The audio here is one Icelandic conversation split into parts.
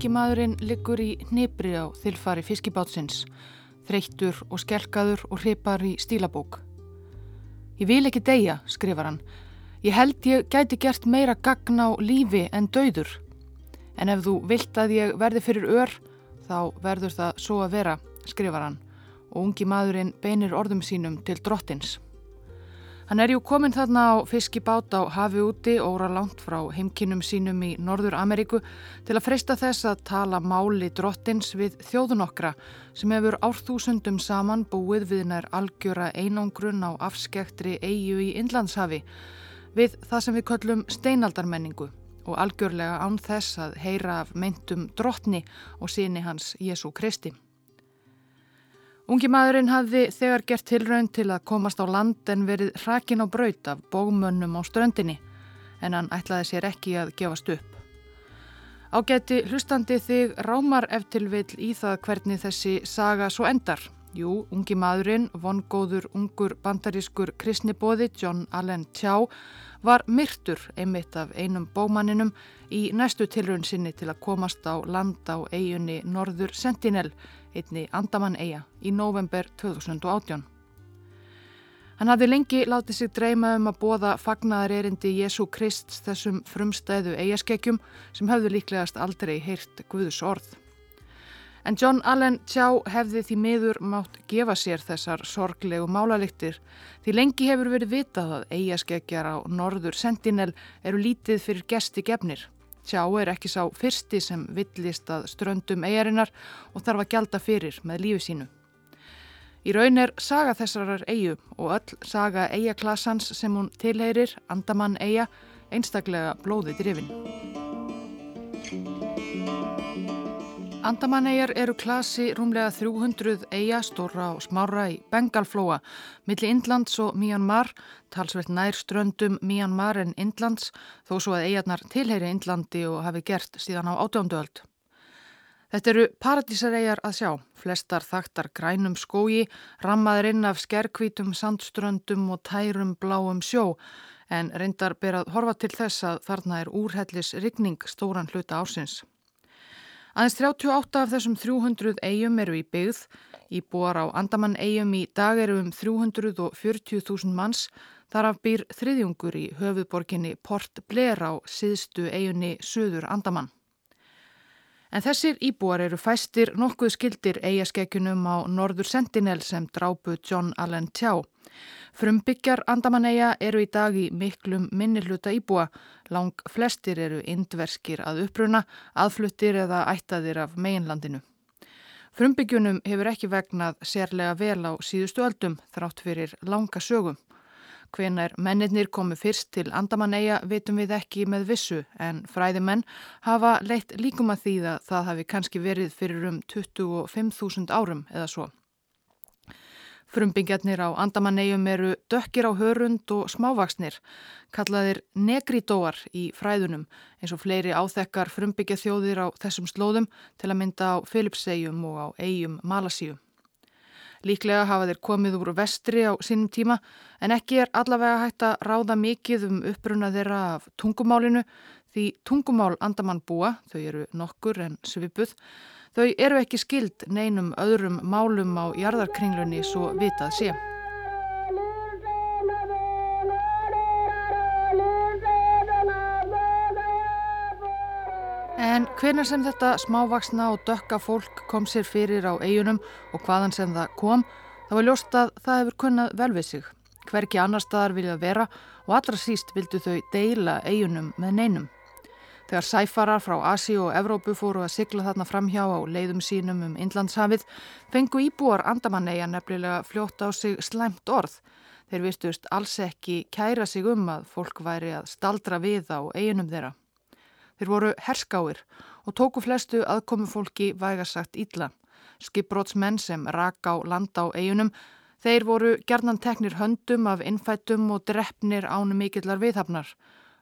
Ungi maðurinn liggur í hnibri á þilfari fiskibátsins, þreyttur og skelkaður og hripar í stílabók. Ég vil ekki deyja, skrifar hann. Ég held ég gæti gert meira gagn á lífi en dauður. En ef þú vilt að ég verði fyrir ör, þá verður það svo að vera, skrifar hann og ungi maðurinn beinir orðum sínum til drottins. Hann er jú komin þarna á fiskibát á hafi úti óra langt frá heimkinnum sínum í Norður Ameríku til að freysta þess að tala máli drottins við þjóðun okkra sem hefur árþúsundum saman búið við nær algjöra einangrun á afskektri eigu í Inlandshafi við það sem við köllum steinaldarmenningu og algjörlega án þess að heyra af meintum drottni og síni hans Jésu Kristi. Ungi maðurinn hafði þegar gert tilraun til að komast á land en verið hrakin á braut af bógmönnum á ströndinni en hann ætlaði sér ekki að gefast upp. Ágæti hlustandi þig rámar eftir vil í það hvernig þessi saga svo endar. Jú, ungi maðurinn, vongóður ungur bandarískur kristnibóði John Allen Chow var myrtur einmitt af einum bómanninum í næstu tilraun sinni til að komast á land á eigunni Norður Sentinel einni Andaman eiga í november 2018. Hann hafði lengi látið sig dreyma um að bóða fagnaðar erindi Jésu Krist þessum frumstæðu eigaskekkjum sem hafðu líklegast aldrei heyrt Guðus orð. En John Allen Chow hefði því miður mátt gefa sér þessar sorglegu málaliktir því lengi hefur verið vitað að eigaskekkjar á norður Sentinel eru lítið fyrir gesti gefnir. Sjá er ekki sá fyrsti sem villist að ströndum eigarinnar og þarf að gjalda fyrir með lífi sínu. Í raun er saga þessarar eigu og öll saga eigaklassans sem hún tilheyrir, Andamann eiga, einstaklega blóðið drifin. Andamannegar eru klasi rúmlega 300 eiga stóra og smára í Bengalflóa, milli Indlands og Myanmar, talsveit nær ströndum Myanmar en Indlands, þó svo að eigarnar tilheyri Indlandi og hafi gert síðan á átjónduöld. Þetta eru paradísareigar að sjá, flestar þaktar grænum skógi, rammaður inn af skerkvítum, sandströndum og tærum bláum sjó, en reyndar ber að horfa til þess að þarna er úrhellis rigning stóran hluta ársins. Aðeins 38 af þessum 300 eigum eru í byggð. Íbúar á Andamann eigum í dag eru um 340.000 manns. Þar af býr þriðjungur í höfuðborginni Port Blair á síðstu eigunni Suður Andamann. En þessir íbúar eru fæstir nokkuð skildir eigaskekkjunum á Norður Sentinel sem drápu John Allen Tjá. Frumbyggjar Andamanneia eru í dag í miklum minnilhuta íbúa. Lang flestir eru indverskir að uppruna, aðfluttir eða ættaðir af meginlandinu. Frumbyggjunum hefur ekki vegnað sérlega vel á síðustu öldum þrátt fyrir langa sögum. Hvenar mennirnir komu fyrst til Andamanneia vitum við ekki með vissu en fræðimenn hafa leitt líkum að því að það hafi kannski verið fyrir um 25.000 árum eða svo. Frumbingjarnir á Andamannegjum eru dökkir á hörund og smávaksnir, kallaðir negridóar í fræðunum eins og fleiri áþekkar frumbyggja þjóðir á þessum slóðum til að mynda á Filipsegjum og á eigum Malasíu. Líklega hafa þeir komið úr vestri á sínum tíma en ekki er allavega hægt að ráða mikið um uppruna þeirra af tungumálinu því tungumál Andamann búa, þau eru nokkur en svipuð, Þau eru ekki skild neinum öðrum málum á jarðarkringlunni svo vitað sé. En hvernig sem þetta smávaksna og dökka fólk kom sér fyrir á eigunum og hvaðan sem það kom, þá var ljóst að það hefur kunnað vel við sig. Hverki annar staðar viljað vera og allra síst vildu þau deila eigunum með neinum. Þegar sæfarar frá Asi og Evrópu fóru að sigla þarna framhjá á leiðum sínum um Inlandshafið fengu íbúar andamanneia nefnilega fljótt á sig slæmt orð. Þeir vistust alls ekki kæra sig um að fólk væri að staldra við á eiginum þeirra. Þeir voru herskáir og tóku flestu aðkomu fólki vægarsagt ítla. Skipbrótsmenn sem rak á land á eiginum Þeir voru gerðnan teknir höndum af innfættum og drefnir ánum mikillar viðhafnar.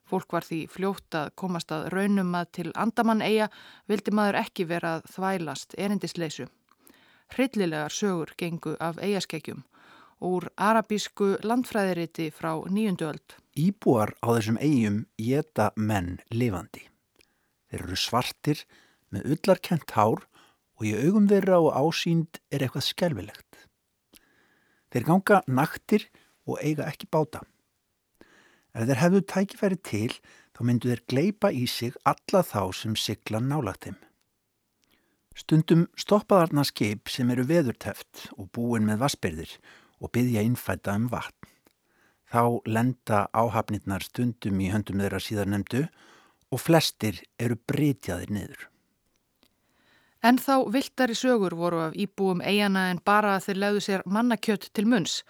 Fólk var því fljótt að komast að raunum að til andamann eiga vildi maður ekki vera að þvælast erindisleisu. Hryllilegar sögur gengu af eigaskekkjum úr arabísku landfræðiriti frá nýjundu öld. Íbúar á þessum eigum geta menn lifandi. Þeir eru svartir með ullarkent hár og í augum þeirra og ásýnd er eitthvað skelvilegt. Þeir ganga naktir og eiga ekki báta. Ef þeir hefðu tækifæri til þá myndu þeir gleipa í sig alla þá sem sigla nálagt þeim. Stundum stoppaðarna skip sem eru veðurteft og búin með vassbyrðir og byggja innfæta um vatn. Þá lenda áhafnirnar stundum í höndum þeirra síðar nefndu og flestir eru breytjaðir niður. En þá viltari sögur voru af íbúum eigana en bara að þeir leiðu sér mannakjött til munns.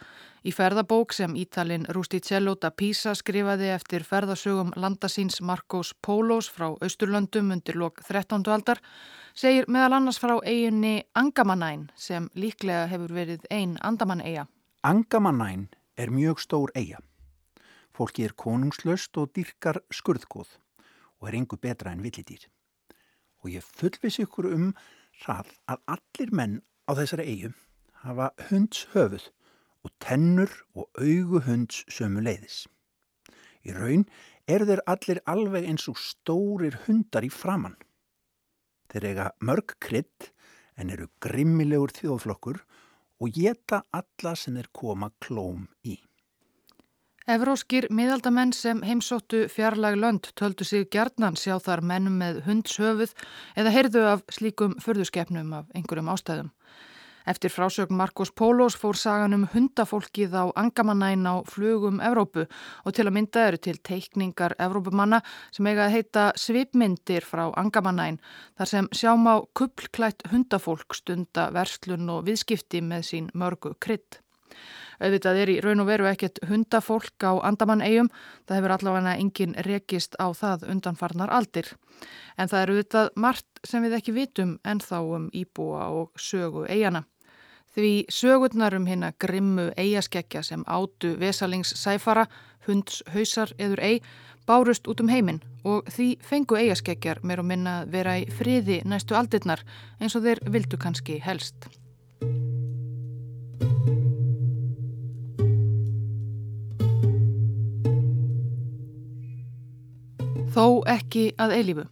Í ferðabók sem Ítalinn Rusticello da Pisa skrifaði eftir ferðasögum landasíns Marcos Polos frá Austurlöndum undir lok 13. aldar segir meðal annars frá eiginni Angamanæn sem líklega hefur verið ein Andamann-eiga. Angamanæn er mjög stór eiga. Fólki er konungslöst og dyrkar skurðgóð og er yngu betra en villidýr. Og ég fullvis ykkur um það að allir menn á þessari eigu hafa hunds höfuð og tennur og augu hunds sömu leiðis. Í raun er þeir allir alveg eins og stórir hundar í framann. Þeir eiga mörg krydd en eru grimmilegur þjóðflokkur og geta alla sem þeir koma klóm í. Evróskir miðaldamenn sem heimsóttu fjarlag lönd töldu sig gjarnan sjá þar mennum með hundshöfuð eða heyrðu af slíkum förðuskepnum af einhverjum ástæðum. Eftir frásögn Marcos Pólos fór sagan um hundafólkið á Angamanæn á flugum Evrópu og til að mynda eru til teikningar Evrópumanna sem eiga að heita svipmyndir frá Angamanæn þar sem sjáum á kupplklætt hundafólk stunda verslun og viðskipti með sín mörgu krydd. Auðvitað er í raun og veru ekkert hundafólk á Andamann-eigum, það hefur allavega engin rekist á það undanfarnar aldir. En það eru auðvitað margt sem við ekki vitum en þá um íbúa og sögu eigana. Því sögurnar um hérna grimmu eigaskeggja sem átu vesalings sæfara, hunds, hausar eður ei bárust út um heiminn og því fengu eigaskeggjar meir og minna vera í friði næstu aldirnar eins og þeir vildu kannski helst. Þó ekki að eilífu.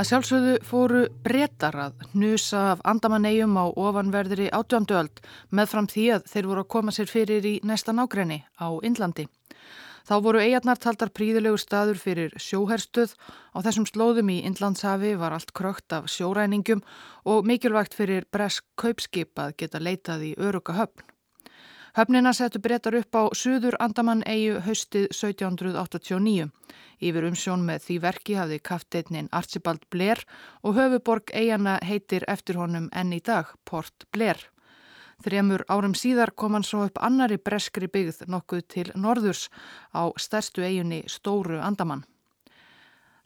Að sjálfsögðu fóru breytar að hnusa af andamannegjum á ofanverðri átjóndöld með fram því að þeir voru að koma sér fyrir í næsta nágræni á Indlandi. Þá voru eigarnar taldar príðilegur staður fyrir sjóherstuð. Á þessum slóðum í Indlandshafi var allt krökt af sjóræningum og mikilvægt fyrir bresk kaupskip að geta leitað í öruga höfn. Höfnina settu breytar upp á Suður Andamann eigu haustið 1789. Yfir umsjón með því verki hafði kafteitnin Archibald Blair og höfuborg eigana heitir eftir honum enn í dag, Port Blair. Þremur árum síðar kom hann svo upp annari breskri byggð nokkuð til norðurs á stærstu eigunni Stóru Andamann.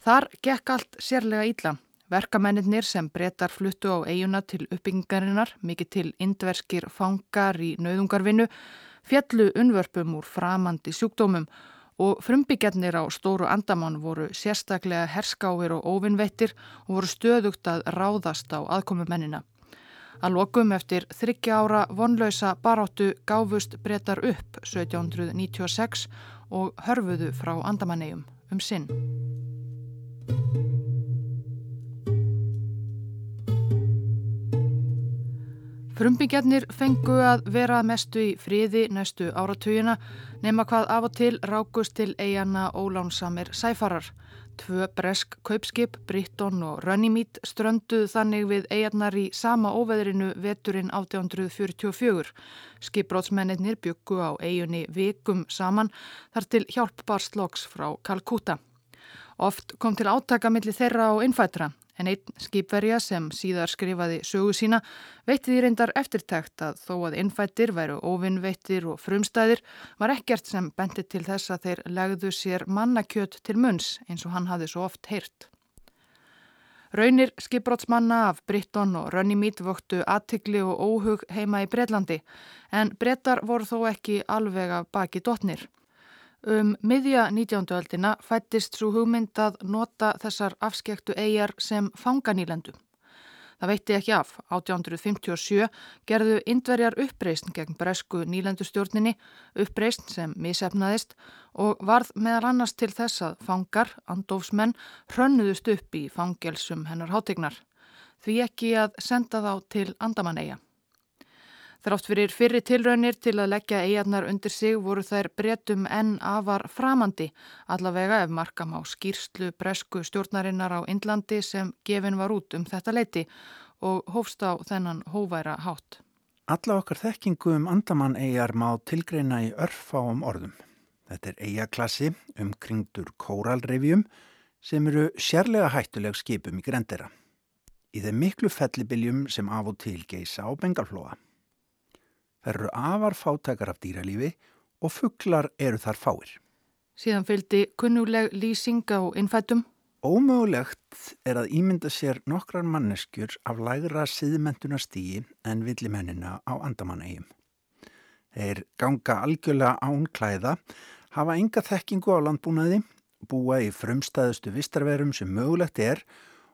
Þar gekk allt sérlega ílla. Verkamennir sem breytar fluttu á eiguna til uppbyggingarinnar, mikið til indverskir fangar í nauðungarvinnu, fjallu unvörpum úr framandi sjúkdómum og frumbyggjarnir á stóru andamann voru sérstaklega herskáir og óvinnveittir og voru stöðugt að ráðast á aðkomumennina. Að lokum eftir þryggja ára vonlausa baráttu gáfust breytar upp 1796 og hörfuðu frá andamannegjum um sinn. Frumbyggjarnir fengu að vera mestu í friði næstu áratugina nema hvað af og til rákust til eigana ólánsamir sæfarar. Tvö bresk kaupskip, Britton og Runnymede strönduð þannig við eigarnar í sama óveðrinu veturinn 1844. Skipbrótsmennir byggu á eigunni vikum saman þar til hjálpbarsloks frá Kalkúta. Oft kom til átaka millir þeirra og innfætra En einn skipverja sem síðar skrifaði sögu sína veitti því reyndar eftirtækt að þó að innfættir væru óvinnveittir og frumstæðir var ekkert sem benti til þess að þeir legðu sér mannakjöt til munns eins og hann hafði svo oft heyrt. Raunir skipbrótsmanna af Britton og Runnymede vöktu aðtikli og óhug heima í Breitlandi en brettar voru þó ekki alveg af baki dotnir. Um miðja 19. öldina fættist svo hugmynd að nota þessar afskektu eigjar sem fanganýlendu. Það veitti ekki af. 1857 gerðu indverjar uppreysn gegn bresku nýlendustjórninni, uppreysn sem misefnaðist og varð meðal annars til þess að fangar, andofsmenn, hrönnuðust upp í fangelsum hennar hátegnar. Því ekki að senda þá til Andamanneia. Þrátt fyrir fyrri tilraunir til að leggja eigarnar undir sig voru þær breytum enn afar framandi, allavega ef markam á skýrslu bresku stjórnarinnar á Indlandi sem gefin var út um þetta leiti og hófst á þennan hóværa hátt. Alla okkar þekkingu um andamann eigar má tilgreina í örfáum orðum. Þetta er eigarklassi umkringdur kóralrefjum sem eru sérlega hættuleg skipum í grendera. Í þeim miklu fellibiljum sem af og til geisa á bengalflóa. Það eru afar fátækar af dýralífi og fugglar eru þar fáir. Síðan fylgdi kunnuleg lýsing á innfættum. Ómögulegt er að ímynda sér nokkrar manneskjur af lægra siðmentunastígi en villimennina á andamannægjum. Þeir ganga algjörlega án klæða, hafa enga þekkingu á landbúnaði, búa í frumstæðustu vistarverum sem mögulegt er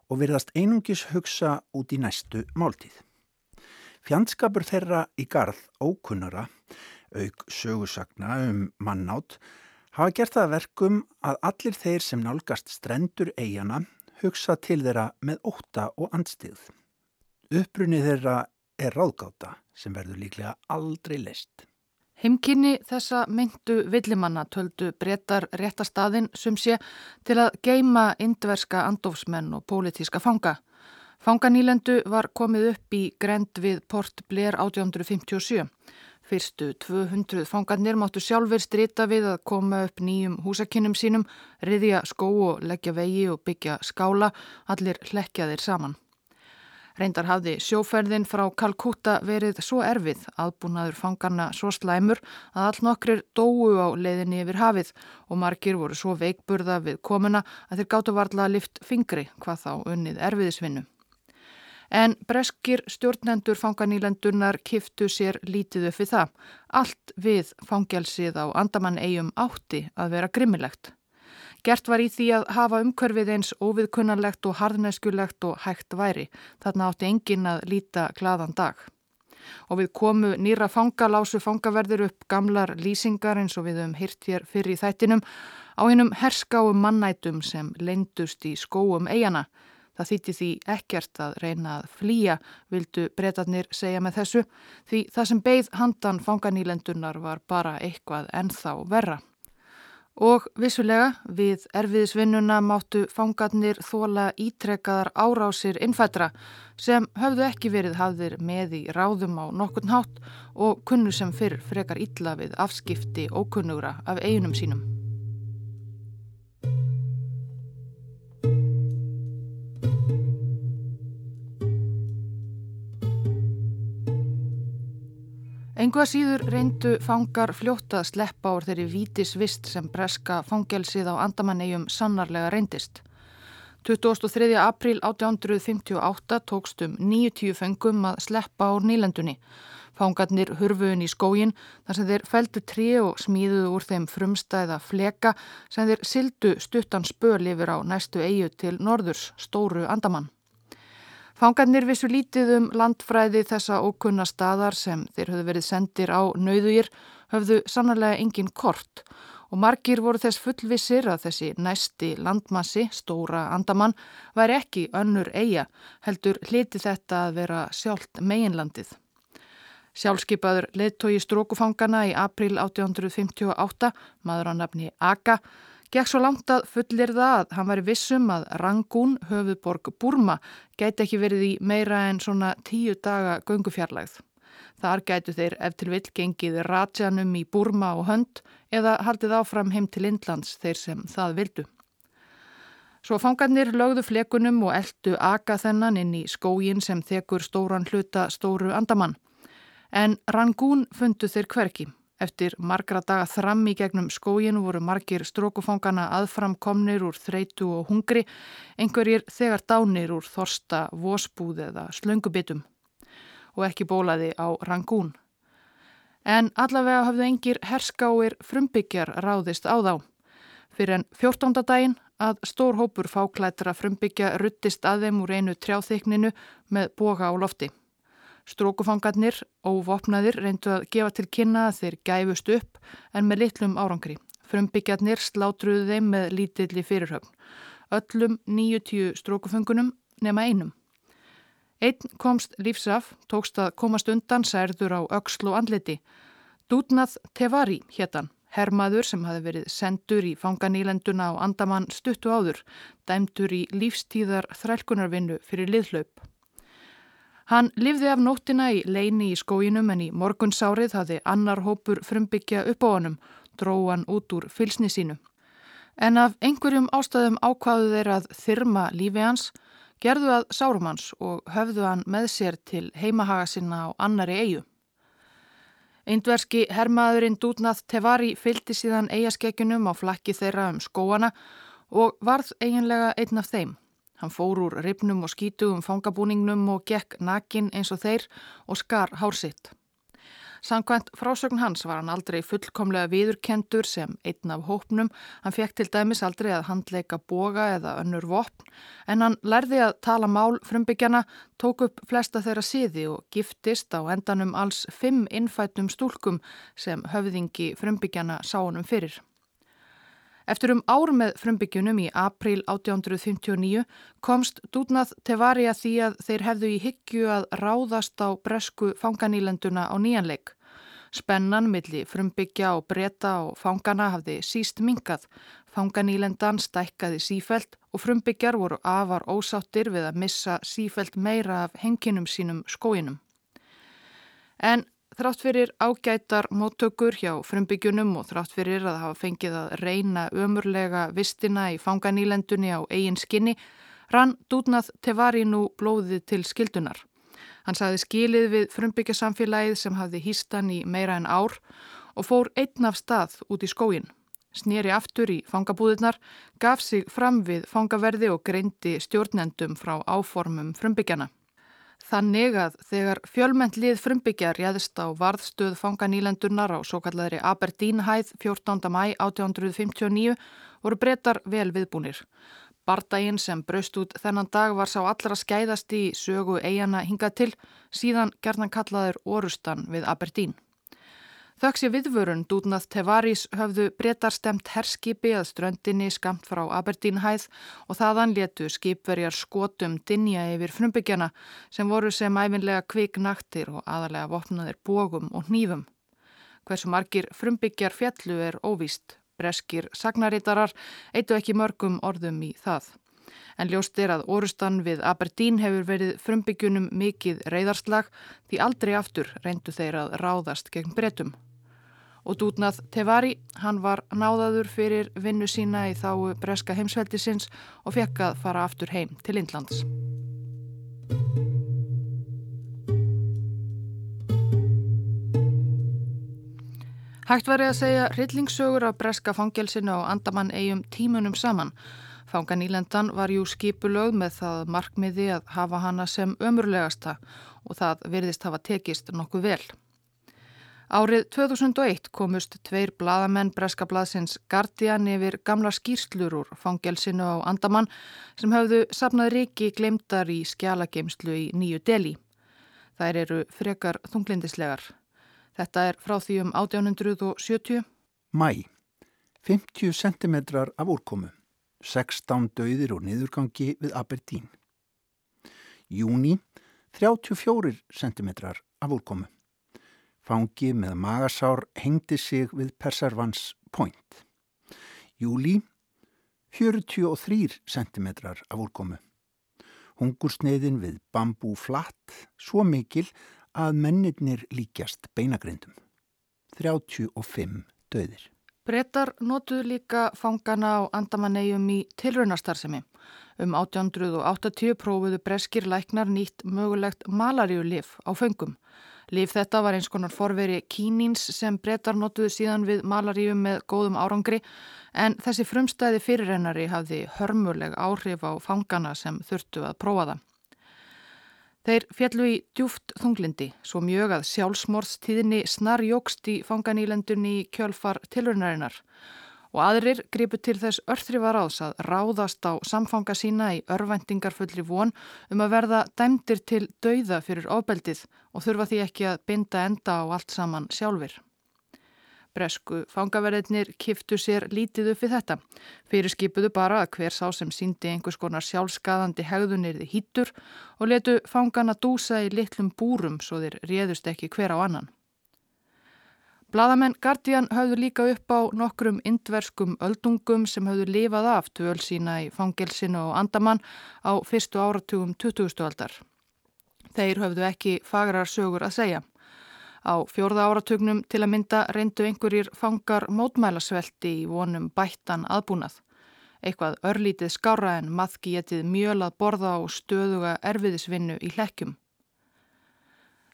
og virðast einungis hugsa út í næstu máltíð. Fjandskapur þeirra í garð ókunnara, auk sögursagna um mannátt, hafa gert það verkum að allir þeir sem nálgast strendur eigana hugsa til þeirra með óta og andstíð. Upprunni þeirra er ráðgáta sem verður líklega aldrei leist. Himkinni þessa myndu villimanna töldu breytar réttastaðin sem sé til að geima indverska andofsmenn og pólitíska fanga. Fanganýlendu var komið upp í grend við Port Blair 1857. Fyrstu 200 fangarnir máttu sjálfur strita við að koma upp nýjum húsakinnum sínum, riðja skó og leggja vegi og byggja skála, allir hlekjaðir saman. Reyndar hafði sjóferðin frá Kalkúta verið svo erfið, aðbúnaður fangarna svo slæmur að all nokkrir dóu á leiðinni yfir hafið og margir voru svo veikburða við komuna að þeir gáttu varla lift fingri hvað þá unnið erfiðisvinnu. En breskir stjórnendur fanganýlendunar kiftu sér lítið upp við það. Allt við fangelsið á andamann eigum átti að vera grimmilegt. Gert var í því að hafa umkörfið eins óviðkunnarlegt og harðnæskulegt og hægt væri. Þarna átti engin að líta gladan dag. Og við komu nýra fangalásu fangaverður upp gamlar lýsingar eins og við höfum hyrt hér fyrir í þættinum á einum herskáum mannætum sem leindust í skóum eigana. Það þýtti því ekkert að reyna að flýja, vildu breytarnir segja með þessu, því það sem beigð handan fanganýlendunar var bara eitthvað ennþá verra. Og vissulega við erfiðisvinnuna máttu fangarnir þóla ítrekkaðar árásir innfættra sem höfðu ekki verið hafðir með í ráðum á nokkurn hátt og kunnu sem fyrr frekar illa við afskipti ókunnugra af eiginum sínum. Engu að síður reyndu fangar fljótt að sleppa úr þeirri vítisvist sem breska fangelsið á andamannegjum sannarlega reyndist. 23. april 1858 tókstum 90 fengum að sleppa úr nýlendunni. Fangarnir hurfuðun í skógin þar sem þeir feldu trí og smíðuðu úr þeim frumstæða fleka sem þeir sildu stuttan spöl yfir á næstu eigu til norðurs, stóru andamann. Fangarnir vissu lítið um landfræði þessa ókunna staðar sem þeir höfðu verið sendir á nauðugir höfðu sannarlega engin kort og margir voru þess fullvissir að þessi næsti landmassi, stóra andamann, væri ekki önnur eiga, heldur hliti þetta að vera sjálft meginlandið. Sjálfskeipaður leittói strókufangana í april 1858, maður á nafni Aka, Gekk svo langt að fullir það að hann væri vissum að Rangoon, höfuborg Burma, gæti ekki verið í meira en svona tíu daga göngufjarlægð. Þar gætu þeir ef til vill gengið Rajanum í Burma og hönd eða haldið áfram heim til Indlands þeir sem það vildu. Svo fangarnir lögðu flekunum og eldu aka þennan inn í skógin sem þekur stóran hluta stóru andamann. En Rangoon fundu þeir hverki. Eftir margra daga þram í gegnum skóginu voru margir strókufangana aðframkomnir úr þreitu og hungri, einhverjir þegar dánir úr þorsta, vósbúð eða slöngubitum og ekki bólaði á rangún. En allavega hafðu engir herskáir frumbyggjar ráðist á þá. Fyrir en 14. daginn, að stór hópur fáklættra frumbyggja ruttist að þeim úr einu trjáþykninu með boga á lofti. Strókufangarnir, óvopnaðir, reyndu að gefa til kynna að þeir gæfust upp en með litlum árangri. Frumbyggjarnir slátruðu þeim með lítilli fyrirhöfn. Öllum 90 strókufungunum nema einum. Einn komst lífsaf, tókst að komast undan særður á ökslu andliti. Dútnað Tevari héttan, hermaður sem hafi verið sendur í fanganýlenduna á andamann stuttu áður, dæmdur í lífstíðar þrælkunarvinnu fyrir liðhlaup. Hann lifði af nóttina í leini í skóinum en í morgunsárið hafði annar hópur frumbyggja upp á honum, dróan út úr fylsni sínu. En af einhverjum ástæðum ákvaðu þeir að þyrma lífi hans, gerðu að sárumans og höfðu hann með sér til heimahaga sinna á annari eigu. Eindverski hermaðurinn Dútnað Tevari fylgdi síðan eigaskekkjunum á flakki þeirra um skóana og varð eiginlega einn af þeim. Hann fór úr ripnum og skítugum fangabúningnum og gekk nakin eins og þeir og skar hársitt. Sankvæmt frásögn hans var hann aldrei fullkomlega viðurkendur sem einn af hópnum. Hann fekk til dæmis aldrei að handleika boga eða önnur vopn en hann lærði að tala mál frumbyggjana, tók upp flesta þeirra síði og giftist á endanum alls fimm innfættum stúlkum sem höfðingi frumbyggjana sá honum fyrir. Eftir um ár með frumbyggjunum í april 1859 komst Dútnað Tevari að því að þeir hefðu í hyggju að ráðast á bresku fanganílenduna á nýjanleik. Spennan milli frumbyggja og breyta og fangana hafði síst mingað. Fanganílendan stækkaði sífelt og frumbyggjar voru afar ósáttir við að missa sífelt meira af henginum sínum skóinum. En Þrátt fyrir ágætar móttökur hjá frumbyggjunum og þrátt fyrir að hafa fengið að reyna ömurlega vistina í fanganýlendunni á eigin skinni, rann dútnað Tevari nú blóðið til skildunar. Hann saði skilið við frumbbyggjasamfélagið sem hafði hýstan í meira en ár og fór einn af stað út í skóin. Snýri aftur í fangabúðunar, gaf sig fram við fangaverði og greindi stjórnendum frá áformum frumbyggjana. Þannig að þegar fjölmennt lið frumbyggjar réðist á varðstöð fanganýlendunar á svo kallari Aberdeenhæð 14. mæ 1859 voru breytar vel viðbúnir. Bardaginn sem braust út þennan dag var sá allra skæðast í sögu eigana hingað til, síðan gerðan kallaður Orustan við Aberdeen. Þöks ég viðvörun dútnað Tevarís höfðu breytar stemt herskipi að ströndinni skamt frá Aberdeenhæð og þaðan letu skipverjar skotum dinja yfir frumbyggjana sem voru sem æfinlega kviknaktir og aðalega vopnaðir bógum og hnífum. Hversu margir frumbyggjar fjallu er óvíst. Breskir sagnarítarar eitu ekki mörgum orðum í það. En ljóst er að orustan við Aberdeen hefur verið frumbyggjunum mikið reyðarslag því aldrei aftur reyndu þeir að ráðast gegn breytum og Dútnað Tevari, hann var náðaður fyrir vinnu sína í þáu breska heimsveldisins og fekk að fara aftur heim til Indlands. Hægt var ég að segja hryllingsögur af breska fangelsinu og andamann eigum tímunum saman. Fanganílendan var jú skipulög með það markmiði að hafa hana sem ömurlegasta og það virðist hafa tekist nokkuð vel. Árið 2001 komust tveir bladamenn Breska blaðsins Guardian yfir gamla skýrslur úr fangelsinu á Andamann sem hafðu sapnað riki glemdar í skjálageimslu í Nýju Deli. Þær eru frekar þunglindislegar. Þetta er frá því um 1870. Mæ. 50 cm af úrkomu. 16 döðir og niðurgangi við Aberdeen. Júni. 34 cm af úrkomu. Fangi með magasár hengdi sig við Perservans Point. Júli 43 cm af úrkomu. Hungursneiðin við bambú flatt svo mikil að mennirnir líkjast beinagrindum. 35 döðir. Brettar notuðu líka fangana á andamannegjum í tilraunastarsemi. Um 1880 prófuðu breskir læknar nýtt mögulegt malaríulif á föngum. Líf þetta var eins konar forveri kínins sem brettar notuðu síðan við malaríum með góðum árangri en þessi frumstæði fyrirrennari hafði hörmuleg áhrif á fangana sem þurftu að prófa það. Þeir fjallu í djúft þunglindi svo mjög að sjálfsmorðstíðinni snar jógst í fanganýlendunni í kjölfar tilrunnarinnar og aðrir gripu til þess örþrifaráðs að ráðast á samfanga sína í örvendingarfulli von um að verða dæmdir til dauða fyrir ofbeldið og þurfa því ekki að binda enda á allt saman sjálfur. Bresku fangaverðinir kiftu sér lítið upp við þetta. Fyrir skipuðu bara að hver sá sem síndi einhvers konar sjálfskaðandi hegðunirði hýttur og letu fangana dúsa í litlum búrum svo þeir réðust ekki hver á annan. Blaðamenn Guardian hafðu líka upp á nokkrum indverskum öldungum sem hafðu lifað af tvöl sína í fangelsinu og andamann á fyrstu áratugum 20. aldar. Þeir hafðu ekki fagrar sögur að segja. Á fjórða áratugnum til að mynda reyndu einhverjir fangar mótmælasvelti í vonum bættan aðbúnað. Eitthvað örlítið skára en maðki getið mjöl að borða og stöðuga erfiðisvinnu í hlekkjum.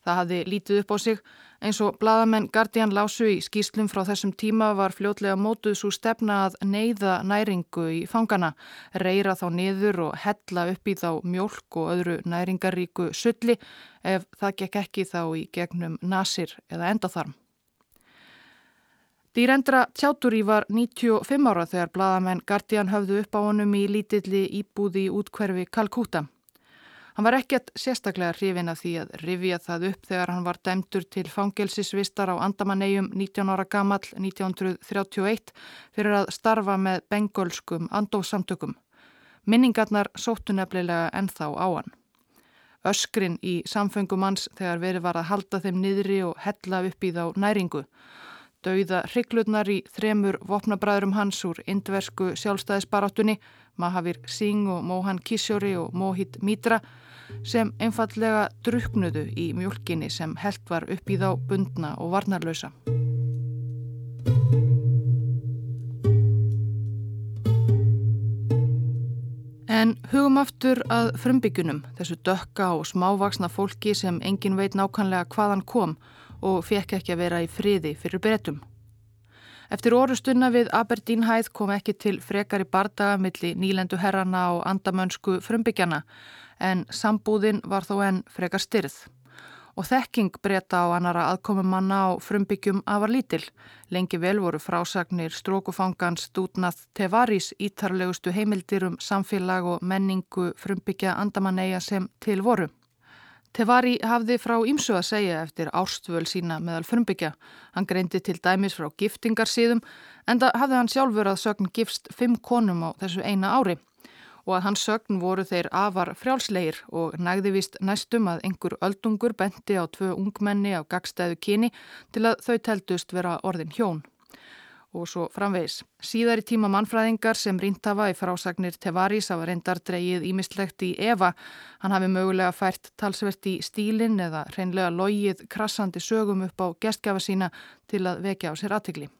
Það hafði lítið upp á sig eins og bladamenn Guardian lásu í skýslum frá þessum tíma var fljótlega mótuð svo stefna að neyða næringu í fangana, reyra þá niður og hella upp í þá mjölk og öðru næringaríku sulli ef það gekk ekki þá í gegnum nasir eða endaþarm. Dýrendra Tjátúri var 95 ára þegar bladamenn Guardian höfðu upp á honum í lítilli íbúði útkverfi Kalkúta. Hann var ekkert sérstaklega hrifin að því að rifja það upp þegar hann var dæmtur til fangelsisvistar á Andamannegjum 19 ára gamall 1931 fyrir að starfa með bengölskum andófsamtökum. Minningarnar sóttu nefnilega ennþá á hann. Öskrin í samfengum hans þegar verið var að halda þeim niðri og hella upp í þá næringu. Dauða hrygglutnar í þremur vopnabræðurum hans úr indversku sjálfstæðisbaráttunni, Mahavir Singh og Mohan Kishori og Mohit Mitra sem einfallega druknudu í mjölkinni sem held var upp í þá bundna og varnarlausa. En hugum aftur að frumbyggunum, þessu dökka og smávaksna fólki sem engin veit nákvæmlega hvaðan kom og fekk ekki að vera í friði fyrir bretum. Eftir orustunna við Aberdeenhæð kom ekki til frekari bardaga milli nýlendu herrana og andamönsku frumbyggjana en sambúðin var þó enn frekar styrð. Og þekking breyta á annara aðkomumanna á frumbyggjum afar lítil. Lengi vel voru frásagnir strókufangans Dútnað Tevaris ítarlegustu heimildir um samfélag og menningu frumbyggja andamanneia sem til voru. Tevari hafði frá ímsu að segja eftir ástvöl sína meðal frumbyggja. Hann greindi til dæmis frá giftingarsíðum en það hafði hann sjálfur að sögn gifst fimm konum á þessu eina ári og að hans sögn voru þeir afar frjálslegir og nægði vist næstum að einhver öldungur benti á tvö ungmenni á gagstæðu kyni til að þau teldust vera orðin hjón. Og svo framvegis. Síðar í tíma mannfræðingar sem ríntafa í frásagnir Tevaris hafa reyndar dreyið ímistlegt í Eva. Hann hafi mögulega fært talsvert í stílinn eða reynlega logið krassandi sögum upp á gestgjafa sína til að vekja á sér aðtikli.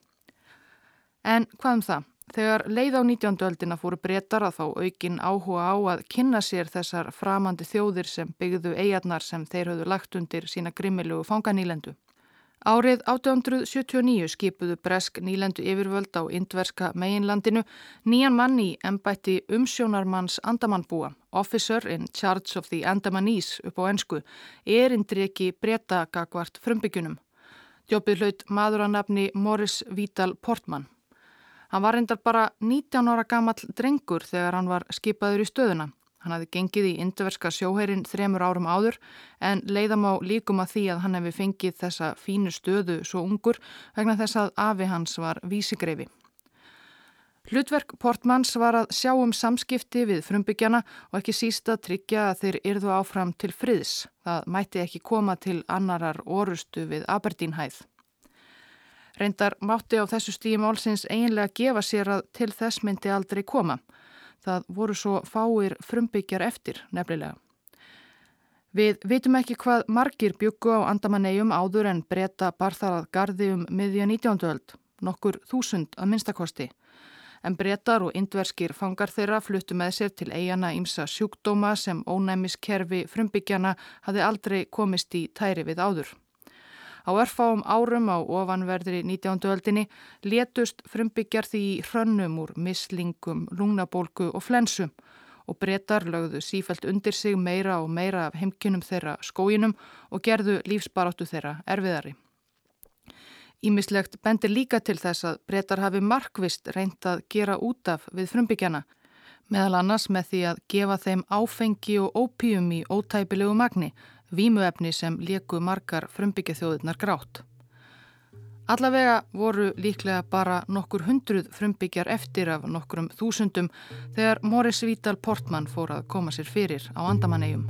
En hvað um það? Þegar leið á 19. öldina fóru breytar að þá aukin áhuga á að kynna sér þessar framandi þjóðir sem byggðu eigarnar sem þeir höfðu lagt undir sína grimmilugu fanganílendu. Árið 1879 skipuðu bresk nílendu yfirvöld á indverska meginlandinu nýjan mann í ennbætti umsjónarmanns Andamannbúa, Officer in Charge of the Andamanese upp á ennsku, erindri ekki breyta gagvart frumbyggjunum. Djópið hlaut maður að nafni Morris Vítal Portman. Hann var reyndar bara 19 ára gammal drengur þegar hann var skipaður í stöðuna. Hann hafði gengið í indverska sjóherin þremur árum áður en leiðam á líkum að því að hann hefði fengið þessa fínu stöðu svo ungur vegna þess að afi hans var vísigreifi. Hlutverk Portmans var að sjá um samskipti við frumbyggjana og ekki sísta tryggja að þeir yrðu áfram til friðs. Það mætti ekki koma til annarar orustu við Aberdeenhæð. Reyndar mátti á þessu stíði málsins eiginlega gefa sér að til þess myndi aldrei koma. Það voru svo fáir frumbyggjar eftir nefnilega. Við vitum ekki hvað margir byggu á andamannegjum áður en breyta barþarað gardi um miðja 19. öld, nokkur þúsund að minnstakosti. En breytar og indverskir fangar þeirra fluttu með sér til eigana ímsa sjúkdóma sem ónæmiskerfi frumbyggjana hafi aldrei komist í tæri við áður. Á örfáum árum á ofanverðri 19. öldinni letust frumbyggjar því hrönnum úr mislingum, lungnabólku og flensum og breytar lögðu sífælt undir sig meira og meira af heimkynum þeirra skóinum og gerðu lífsbaráttu þeirra erfiðari. Ímislegt bendir líka til þess að breytar hafi markvist reynd að gera út af við frumbyggjana, meðal annars með því að gefa þeim áfengi og ópíum í ótæpilegu magni, vímuefni sem lieku margar frumbyggjathjóðunar grátt. Allavega voru líklega bara nokkur hundruð frumbyggjar eftir af nokkurum þúsundum þegar Morris Vítal Portman fór að koma sér fyrir á andamannegjum.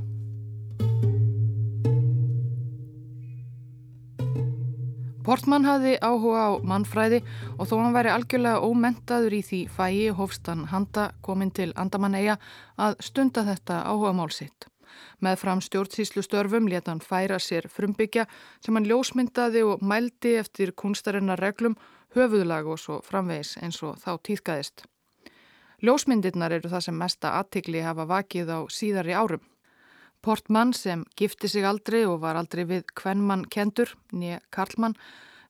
Portman hafði áhuga á mannfræði og þó hann væri algjörlega ómentaður í því fæi hófstan handa kominn til Andamanneia að stunda þetta áhuga mál sitt. Með fram stjórnsýslu störfum leta hann færa sér frumbyggja sem hann ljósmyndaði og mældi eftir kunstarinnar reglum, höfuðlag og svo framvegis eins og þá týðkaðist. Ljósmyndirnar eru það sem mesta aðtikli hafa vakið á síðari árum. Portmann sem gifti sig aldrei og var aldrei við kvennmann kendur, nýja Karlmann,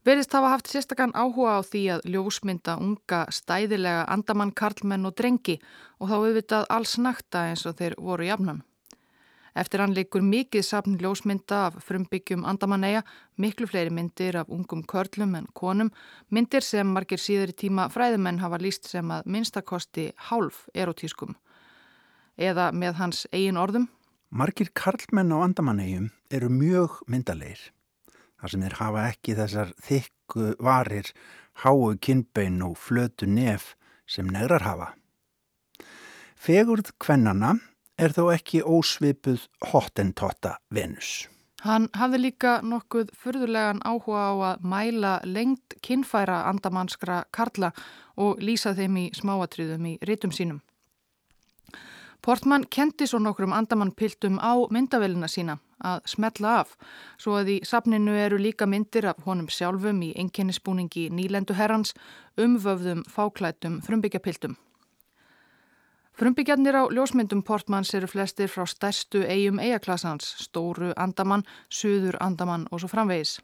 verðist hafa haft sérstakann áhuga á því að ljósmynda unga stæðilega andamann Karlmenn og drengi og þá auðvitað alls nakta eins og þeir voru jafnan. Eftir hann leikur mikið sapn ljósmynda af frumbyggjum andamanneia, miklu fleiri myndir af ungum körlum en konum, myndir sem margir síður í tíma fræðumenn hafa líst sem að minnstakosti hálf erotískum. Eða með hans eigin orðum Margir karlmenn á andamannegjum eru mjög myndalegir. Þar sem þeir hafa ekki þessar þykku varir, háu kinnbein og flötu nef sem negrar hafa. Fegurð kvennana er þó ekki ósvipuð hottentotta Venus. Hann hafði líka nokkuð fyrðulegan áhuga á að mæla lengt kinnfæra andamannskra karla og lýsa þeim í smáatriðum í rítum sínum. Portman kendi svo nokkrum andamannpiltum á myndavelina sína að smetla af, svo að í sapninu eru líka myndir af honum sjálfum í enginnisbúningi nýlendu herrans umvöfðum fáklætum frumbyggjapiltum. Frumbyggjarnir á ljósmyndum Portmans eru flestir frá stærstu eigum eigaklassans, stóru andamann, suður andamann og svo framvegis.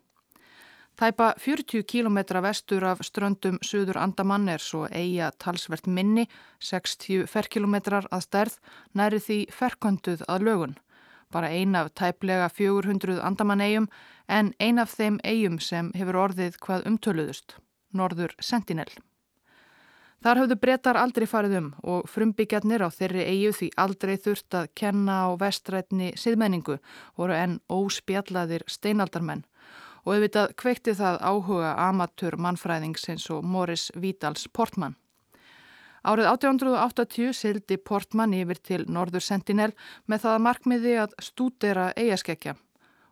Tæpa 40 km vestur af ströndum Suður Andamann er svo eiga talsvert minni, 60 ferkilometrar að stærð, næri því ferkönduð að lögun. Bara ein af tæplega 400 Andamann eigum en ein af þeim eigum sem hefur orðið hvað umtöluðust, Norður Sentinel. Þar hafðu brettar aldrei farið um og frumbyggjarnir á þeirri eigu því aldrei þurft að kenna á vestrætni siðmenningu voru enn óspjallaðir steinaldarmenn og auðvitað kveikti það áhuga amatör mannfræðings eins og Morris Vídals Portman. Árið 1880 sildi Portman yfir til Norður Sentinel með það markmiði að stúdera eigaskeggja.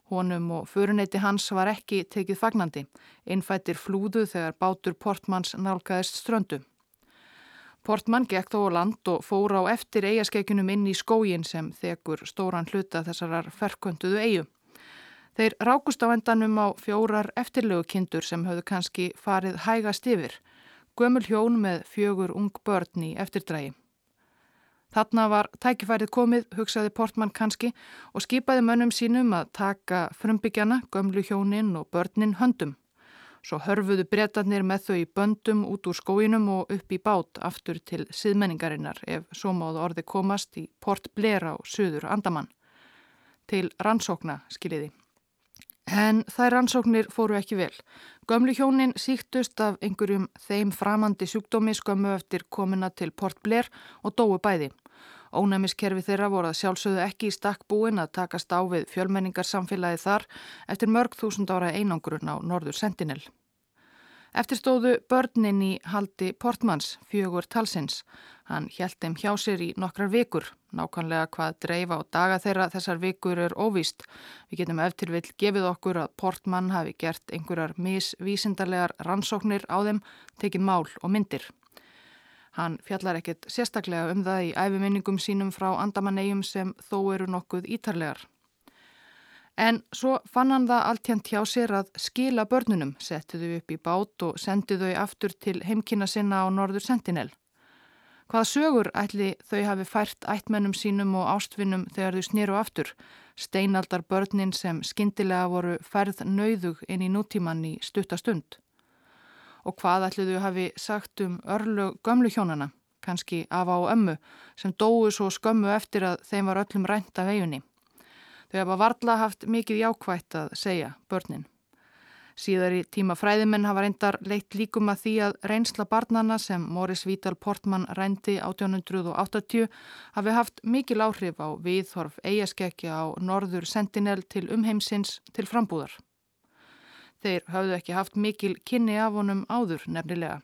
Honum og föruneyti hans var ekki tekið fagnandi. Innfættir flúðu þegar bátur Portmans nálgæðist ströndu. Portman gekk þó á land og fór á eftir eigaskeggjunum inn í skógin sem þekur stóran hluta þessarar ferkönduðu eigu. Þeir rákust á endanum á fjórar eftirlegu kindur sem höfðu kannski farið hægast yfir, gömul hjón með fjögur ung börn í eftirdrægi. Þarna var tækifærið komið, hugsaði Portman kannski og skipaði mönnum sínum að taka frumbyggjana, gömlu hjónin og börnin höndum. Svo hörfuðu breytanir með þau í böndum út úr skóinum og upp í bát aftur til síðmenningarinnar ef svo máðu orði komast í Port Blair á söður Andaman. Til rannsókna, skiljiði. En þær rannsóknir fóru ekki vel. Gömlu hjónin síktust af einhverjum þeim framandi sjúkdómi skömmu eftir komina til Port Blair og dói bæði. Ónæmiskerfi þeirra voru að sjálfsögðu ekki í stakk búin að takast á við fjölmenningarsamfélagi þar eftir mörg þúsund ára einangrun á Norður Sentinel. Eftirstóðu börnin í haldi Portmans, fjögur talsins. Hann hjælt þeim hjá sér í nokkrar vikur. Nákvæmlega hvað dreifa og daga þeirra þessar vikur er óvíst. Við getum eftir vill gefið okkur að Portman hafi gert einhverjar misvísindarlegar rannsóknir á þeim, tekið mál og myndir. Hann fjallar ekkert sérstaklega um það í æfiminningum sínum frá andamannegjum sem þó eru nokkuð ítarlegar. En svo fann hann það alltjent hjá sér að skila börnunum, setti þau upp í bát og sendi þau aftur til heimkina sinna á Norður Sentinel. Hvaða sögur ætli þau hafi fært ættmennum sínum og ástvinnum þegar þau snýru aftur, steinaldar börnin sem skindilega voru færð nauðug inn í nútíman í stuttastund. Og hvað ætli þau hafi sagt um örlu gömlu hjónana, kannski afa á ömmu, sem dói svo skömmu eftir að þeim var öllum rænt af eigunni. Þau hafa varla haft mikið jákvægt að segja börnin. Síðar í tíma fræðimenn hafa reyndar leitt líkum að því að reynsla barnana sem Morris Vítal Portman rændi 1880 hafi haft mikil áhrif á viðhorf eigaskekkja á norður sentinel til umheimsins til frambúðar. Þeir hafðu ekki haft mikil kynni af honum áður nefnilega.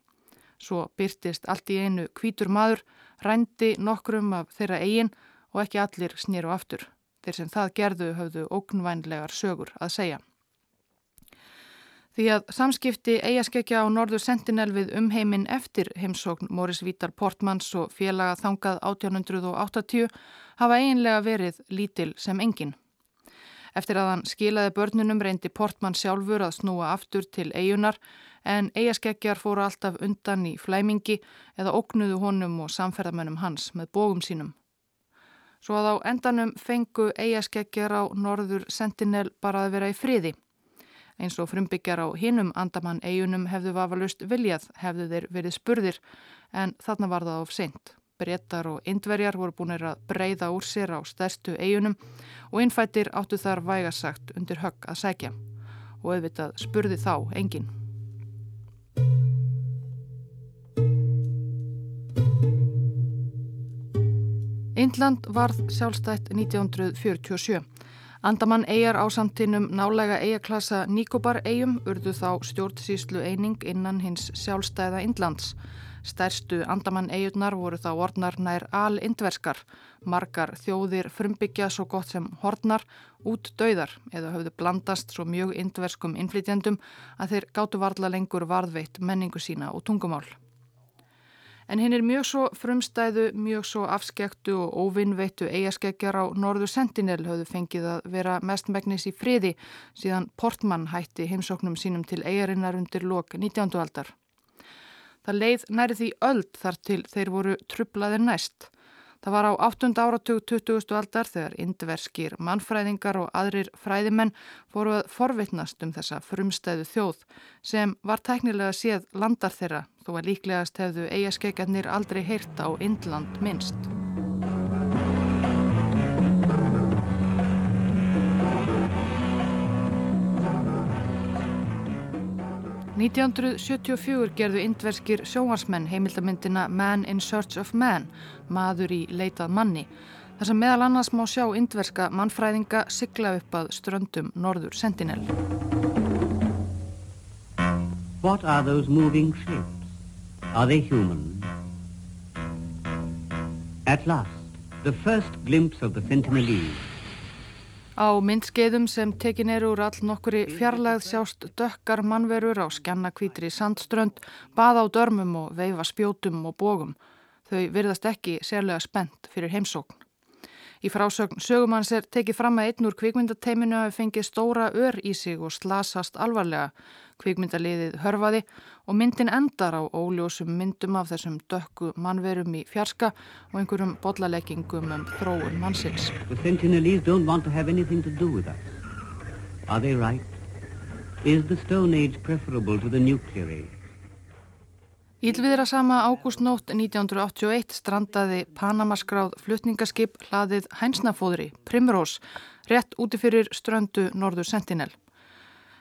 Svo byrtist allt í einu kvítur maður, rændi nokkrum af þeirra eigin og ekki allir snýru aftur. Þeir sem það gerðu hafðu ógnvænlegar sögur að segja. Því að samskipti eigaskekja á norður sentinel við umheimin eftir heimsókn Móris Vítar Portmans og félaga þangað 1880 hafa eiginlega verið lítil sem engin. Eftir að hann skilaði börnunum reyndi Portman sjálfur að snúa aftur til eigunar en eigaskeggjar fóru alltaf undan í flæmingi eða ógnuðu honum og samferðamennum hans með bógum sínum. Svo að á endanum fengu eigaskeggjar á norður sentinel bara að vera í friði. Eins og frumbyggjar á hinum andamann eigunum hefðu vafalust viljað hefðu þeir verið spurðir en þarna var það of seint. Brettar og indverjar voru búin að breyða úr sér á stærstu eigunum og innfættir áttu þar vægasagt undir högg að segja og auðvitað spurði þá engin. Índland varð sjálfstætt 1947 Andamann eigjar á samtinnum nálega eigaklasa Nikobar eigum urðu þá stjórnsýslu eining innan hins sjálfstæða Indlands. Stærstu Andamann eigurnar voru þá orðnar nær al-indverskar, margar þjóðir frumbyggja svo gott sem hornar út dauðar eða höfðu blandast svo mjög indverskum innflytjandum að þeir gáttu varla lengur varðveitt menningu sína og tungumál. En hinn er mjög svo frumstæðu, mjög svo afskektu og óvinnveittu eigaskeggjar á norður Sentinel höfðu fengið að vera mestmægnis í friði síðan Portman hætti heimsóknum sínum til eigarinnar undir lok 19. aldar. Það leið næri því öll þar til þeir voru trublaðir næst. Það var á 8. áratug 20. aldar þegar indverskir mannfræðingar og aðrir fræðimenn fóru að forvitnast um þessa frumstæðu þjóð sem var tæknilega séð landar þeirra þó að líklegast hefðu eigaskeikjarnir aldrei heyrt á Indland minnst. 1974 gerðu indverskir sjóhansmenn heimildamindina Man in Search of Man, maður í leitað manni, þar sem meðal annars má sjá indverska mannfræðinga sigla upp að ströndum Norður Sentinel. What are those moving shapes? Are they human? At last, the first glimpse of the Sentinelese Á myndskeiðum sem tekin eru úr all nokkuri fjarlægð sjást dökkar mannverur á skjannakvítri sandströnd, bað á dörmum og veifa spjótum og bógum. Þau virðast ekki sérlega spennt fyrir heimsókn. Í frásögn sögumanns er tekið fram að einn úr kvikmyndateiminu hafi fengið stóra ör í sig og slasast alvarlega. Kvikmyndaliðið hörfaði og myndin endar á óljósum myndum af þessum dökku mannverum í fjarska og einhverjum bollaleggingum um þróun mannsins. Right? Is the Stone Age preferable to the nuclear age? Ílviðra sama ágústnótt 1981 strandaði Panamaskráð flutningaskip hlaðið Hænsnafóðri, Primrós, rétt úti fyrir ströndu Norður Sentinel.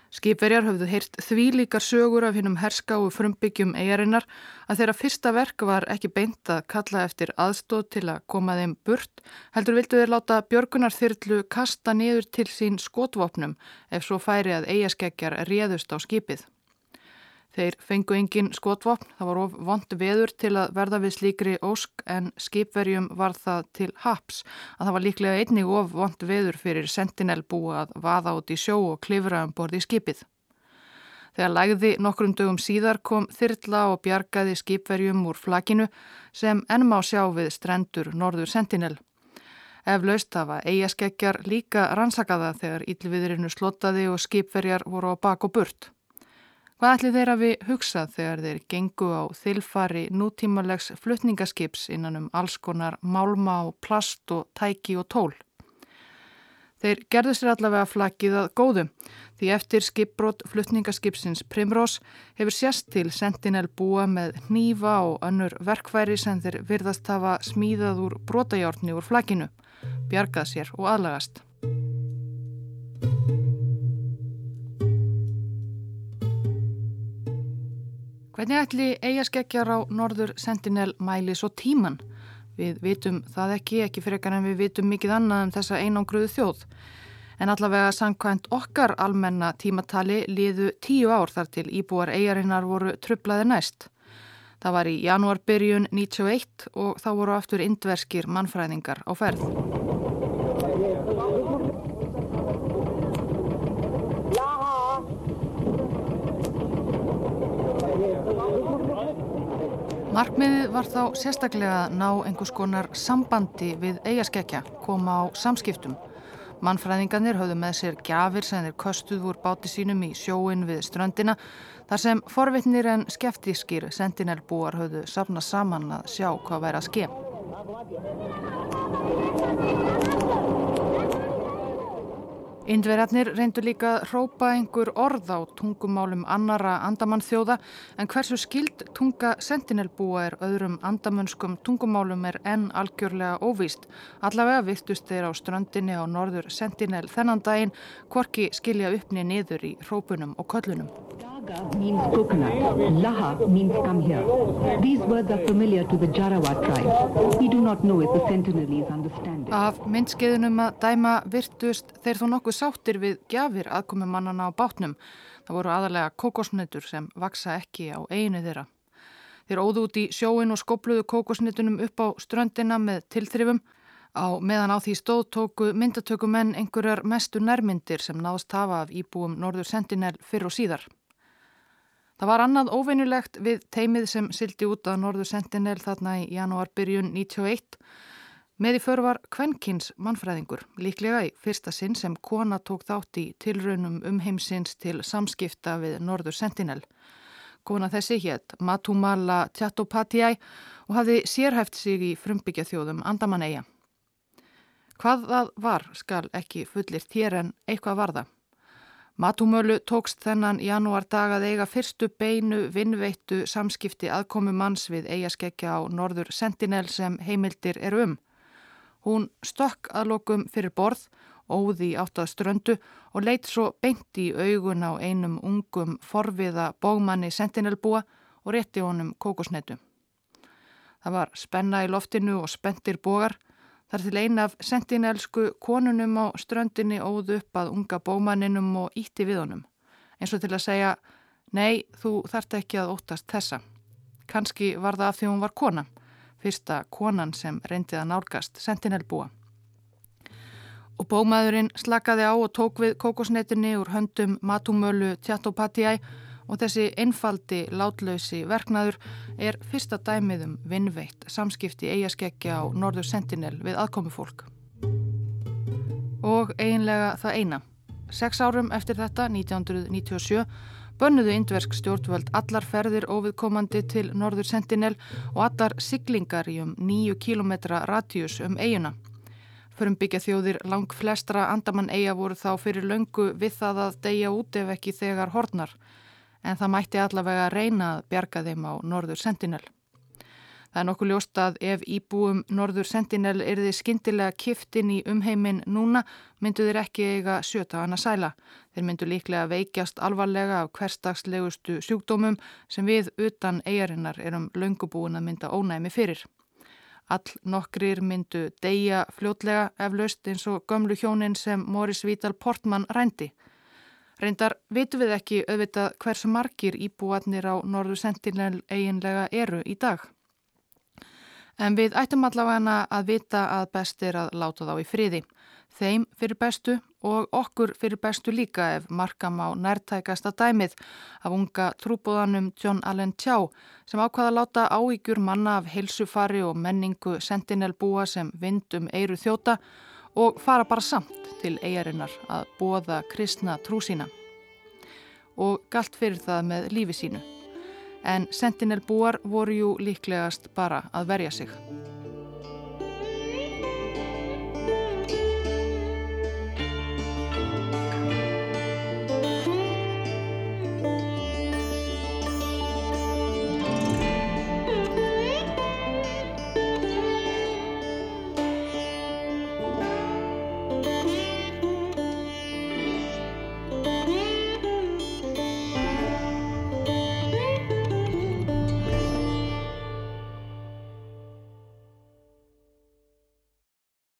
Skipverjar höfðu heyrt því líkar sögur af hinnum herska og frumbyggjum eigarinnar að þeirra fyrsta verk var ekki beint að kalla eftir aðstóð til að koma þeim burt, heldur vildu þeir láta Björgunar þyrlu kasta niður til sín skotvopnum ef svo færi að eigaskeggjar réðust á skipið. Þeir fengu engin skotvopn, það var of vond veður til að verða við slíkri ósk en skipverjum var það til haps að það var líklega einnig of vond veður fyrir sentinel búa að vaða út í sjó og klifra um borði í skipið. Þegar lægði nokkrum dögum síðar kom þyrla og bjargaði skipverjum úr flakinu sem ennum á sjá við strendur norður sentinel. Ef laust hafa eigaskeggjar líka rannsakaða þegar ílviðrinu slottaði og skipverjar voru á bak og burt. Hvað ætli þeirra við hugsað þegar þeir gengu á þilfari nútímalegs flutningaskips innan um alls konar málma og plast og tæki og tól? Þeir gerðu sér allavega flakið að góðum því eftir skipbrot flutningaskipsins Primrós hefur sérst til Sentinel búa með hnífa og önnur verkværi sem þeir virðast hafa smíðað úr brotajárni úr flakinu, bjargað sér og aðlagast. Hvernig ætli eigaskeggjar á norður Sentinel mæli svo tíman? Við vitum það ekki, ekki fyrir ekkar en við vitum mikið annað um þessa einangruðu þjóð. En allavega sangkvæmt okkar almenna tímatali liðu tíu ár þar til íbúar eigarinnar voru trublaði næst. Það var í janúarbyrjun 91 og þá voru aftur indverskir mannfræðingar á ferð. Markmiðið var þá sérstaklega að ná einhvers konar sambandi við eigaskekkja, koma á samskiptum. Mannfræðingarnir höfðu með sér gjafir sem þeir köstuð úr báti sínum í sjóin við ströndina þar sem forvitnir en skeftískir sentinelbúar höfðu safna saman að sjá hvað væri að skemm. Indverjarnir reyndu líka að hrópa einhver orð á tungumálum annara andamannþjóða en hversu skild tunga sentinelbúa er öðrum andamönskum tungumálum er enn algjörlega óvíst. Allavega vittust þeir á ströndinni á norður sentinel þennan daginn hvorki skilja uppni niður í hrópunum og köllunum. Af myndskeiðunum að dæma virtust þeir þó nokkuð sáttir við gjafir aðkomumannana á bátnum. Það voru aðalega kokosnötur sem vaksa ekki á einu þeirra. Þeir óðu út í sjóin og skopluðu kokosnötunum upp á ströndina með tilþrifum. Á meðan á því stóð tóku myndatökumenn einhverjar mestu nærmyndir sem náðast hafa af íbúum Norður Sentinel fyrr og síðar. Það var annað óvinnulegt við teimið sem sildi út að Norður Sentinel þarna í janúarbyrjun 91. Með í för var Kvenkins mannfræðingur, líklega í fyrsta sinn sem kona tók þátt í tilraunum um heimsins til samskipta við Norður Sentinel. Kona þessi hétt Matumala Tjatopatiæ og hafði sérhæft sig í frumbyggja þjóðum Andamanæja. Hvað það var skal ekki fullirt hér en eitthvað var það. Matumölu tókst þennan janúardag að eiga fyrstu beinu vinnveittu samskipti aðkomu manns við eigaskeggja á norður Sentinel sem heimildir er um. Hún stokk aðlokum fyrir borð, óði átt að ströndu og leitt svo beint í augun á einum ungum forviða bógmanni Sentinelbúa og rétti honum kókosnetu. Það var spenna í loftinu og spendir bógar Þar til eina af sentinelsku konunum á ströndinni óð upp að unga bómaninum og ítti við honum. Eins og til að segja, nei, þú þart ekki að óttast þessa. Kanski var það af því hún var kona, fyrsta konan sem reyndið að nálgast sentinelbúa. Og bómaðurinn slakaði á og tók við kokosnetinni úr höndum matumölu tjatopatiæ og þessi einfaldi látlausi verknaður er fyrsta dæmið um vinnveitt samskipti eigaskeggja á Norður Sentinel við aðkomi fólk. Og eiginlega það eina. Seks árum eftir þetta, 1997, bönnuðu indversk stjórnvöld allar ferðir óviðkomandi til Norður Sentinel og allar siglingar í um nýju kílometra radjus um eiguna. Förum byggja þjóðir lang flestra andamann eiga voru þá fyrir löngu við það að deyja út ef ekki þegar hornar en það mætti allavega reyna að bjarga þeim á Norður Sentinel. Það er nokkuð ljóst að ef íbúum Norður Sentinel er þið skindilega kiftin í umheimin núna myndu þeir ekki eiga sjöta hana sæla. Þeir myndu líklega veikjast alvarlega af hverstagslegustu sjúkdómum sem við utan eigarinnar erum löngubúin að mynda ónæmi fyrir. All nokkrir myndu deyja fljótlega eflaust eins og gömlu hjónin sem Morris Vítal Portman rændi. Reyndar vitum við ekki auðvitað hversu margir íbúarnir á norðu sentinel eiginlega eru í dag. En við ættum allavega að vita að best er að láta þá í friði. Þeim fyrir bestu og okkur fyrir bestu líka ef markam á nærtækasta dæmið af unga trúbóðanum John Allen Chow sem ákvaða að láta áígjur manna af heilsufari og menningu sentinelbúa sem vindum eiru þjóta og fara bara samt til eigarinnar að bóða kristna trú sína og galt fyrir það með lífi sínu. En sentinelbúar voru jú líklegast bara að verja sig.